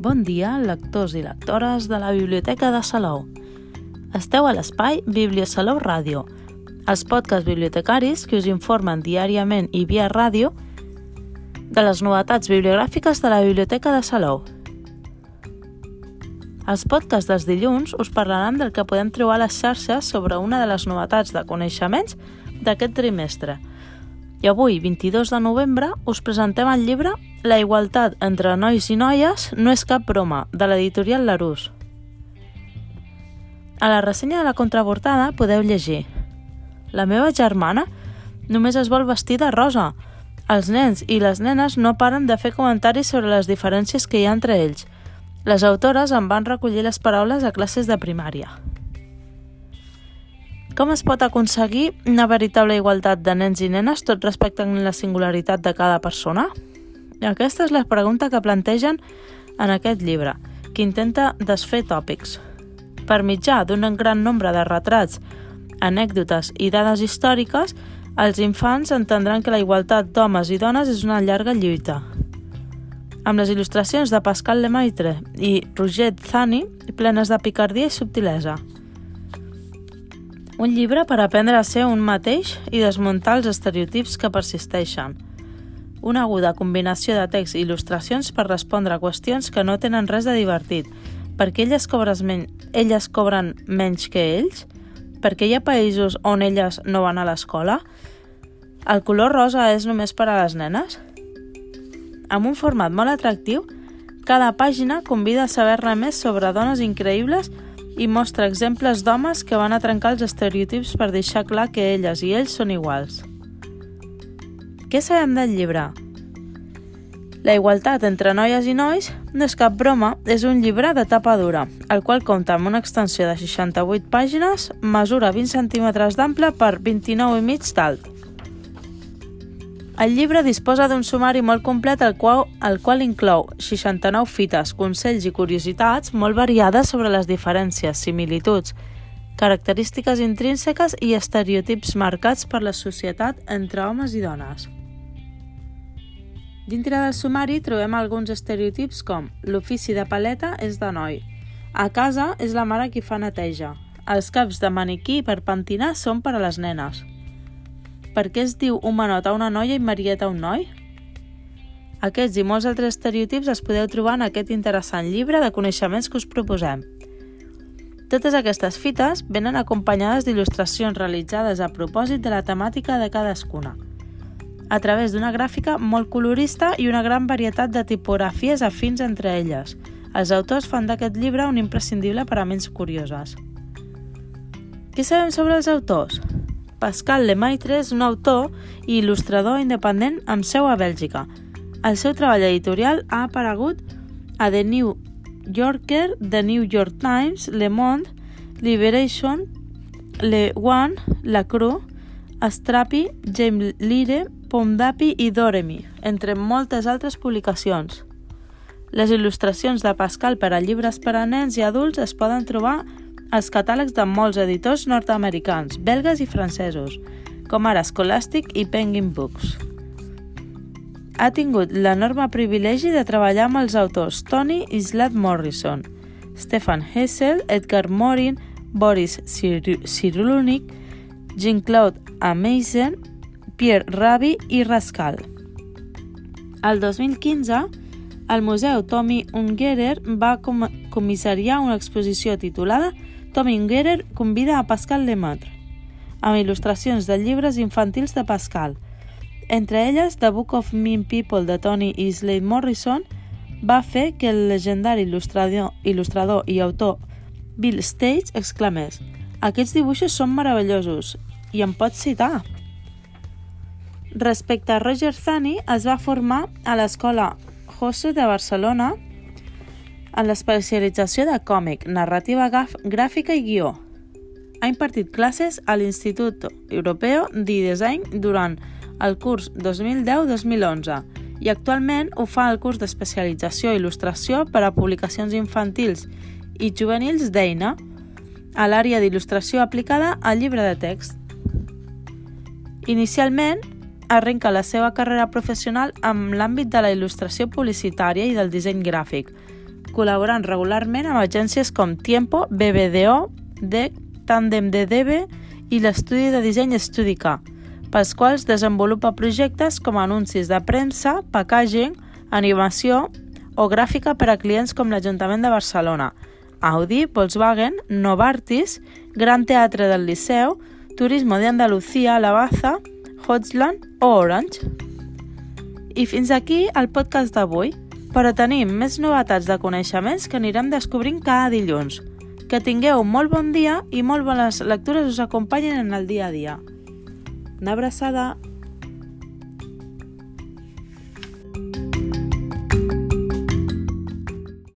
Bon dia, lectors i lectores de la Biblioteca de Salou. Esteu a l'espai Bibliosalou Ràdio, els podcasts bibliotecaris que us informen diàriament i via ràdio de les novetats bibliogràfiques de la Biblioteca de Salou. Els podcasts dels dilluns us parlaran del que podem trobar a les xarxes sobre una de les novetats de coneixements d'aquest trimestre. I avui, 22 de novembre, us presentem el llibre La igualtat entre nois i noies no és cap broma, de l'editorial Larús. A la ressenya de la contraportada podeu llegir La meva germana només es vol vestir de rosa. Els nens i les nenes no paren de fer comentaris sobre les diferències que hi ha entre ells. Les autores en van recollir les paraules a classes de primària. Com es pot aconseguir una veritable igualtat de nens i nenes tot respectant la singularitat de cada persona? Aquesta és la pregunta que plantegen en aquest llibre, que intenta desfer tòpics. Per mitjà d'un gran nombre de retrats, anècdotes i dades històriques, els infants entendran que la igualtat d'homes i dones és una llarga lluita. Amb les il·lustracions de Pascal Lemaitre i Roger Zani, plenes de picardia i subtilesa. Un llibre per aprendre a ser un mateix i desmuntar els estereotips que persisteixen – una aguda combinació de text i il·lustracions per respondre a qüestions que no tenen res de divertit. perquè elles, cobres men elles cobren menys que ells? Perquè hi ha països on elles no van a l'escola? El color rosa és només per a les nenes? Amb un format molt atractiu, cada pàgina convida a saber-ne més sobre dones increïbles i mostra exemples d'homes que van a trencar els estereotips per deixar clar que elles i ells són iguals. Què sabem del llibre? La igualtat entre noies i nois no és cap broma, és un llibre de tapa dura, el qual compta amb una extensió de 68 pàgines, mesura 20 centímetres d'ample per 29 i mig d'alt. El llibre disposa d'un sumari molt complet el qual, el qual inclou 69 fites, consells i curiositats molt variades sobre les diferències, similituds, característiques intrínseques i estereotips marcats per la societat entre homes i dones. Dintre del sumari trobem alguns estereotips com l'ofici de paleta és de noi, a casa és la mare qui fa neteja, els caps de maniquí per pentinar són per a les nenes. Per què es diu homenot a una noia i marieta a un noi? Aquests i molts altres estereotips els podeu trobar en aquest interessant llibre de coneixements que us proposem. Totes aquestes fites venen acompanyades d'il·lustracions realitzades a propòsit de la temàtica de cadascuna – a través d'una gràfica molt colorista i una gran varietat de tipografies afins entre elles. Els autors fan d'aquest llibre un imprescindible per a ments curioses. Què sabem sobre els autors? Pascal Lemaitre és un autor i il·lustrador independent amb seu a Bèlgica. El seu treball editorial ha aparegut a The New Yorker, The New York Times, Le Monde, Liberation, Le One, La Crue, Strapi, James Lire, Pomdapi i Doremi, entre moltes altres publicacions. Les il·lustracions de Pascal per a llibres per a nens i adults es poden trobar als catàlegs de molts editors nord-americans, belgues i francesos, com ara Scholastic i Penguin Books. Ha tingut l'enorme privilegi de treballar amb els autors Tony i Slad Morrison, Stefan Hessel, Edgar Morin, Boris Cyrulnik, Jean-Claude Ameisen Pierre Rabi i Rascal. El 2015, el Museu Tommy Ungerer va com comissariar una exposició titulada Tommy Ungerer convida a Pascal Lemaitre, amb il·lustracions de llibres infantils de Pascal. Entre elles, The Book of Mean People de Tony i Slade Morrison va fer que el legendari il·lustrador, il·lustrador i autor Bill Stage exclamés «Aquests dibuixos són meravellosos i em pots citar?» Respecte a Roger Zani, es va formar a l'escola Jose de Barcelona en l'especialització de còmic, narrativa gràfica i guió. Ha impartit classes a l'Institut Europeu de Design durant el curs 2010-2011 i actualment ho fa el curs d'especialització i il·lustració per a publicacions infantils i juvenils d'Eina a l'àrea d'il·lustració aplicada al llibre de text. Inicialment, arrenca la seva carrera professional amb l'àmbit de la il·lustració publicitària i del disseny gràfic, col·laborant regularment amb agències com Tiempo, BBDO, DEC, Tandem de DB i l'estudi de disseny Studica, pels quals desenvolupa projectes com anuncis de premsa, packaging, animació o gràfica per a clients com l'Ajuntament de Barcelona, Audi, Volkswagen, Novartis, Gran Teatre del Liceu, Turismo de Andalucía, La Baza, Hotsland o Orange. I fins aquí el podcast d'avui, però tenim més novetats de coneixements que anirem descobrint cada dilluns. Que tingueu un molt bon dia i molt bones lectures us acompanyen en el dia a dia. Una abraçada!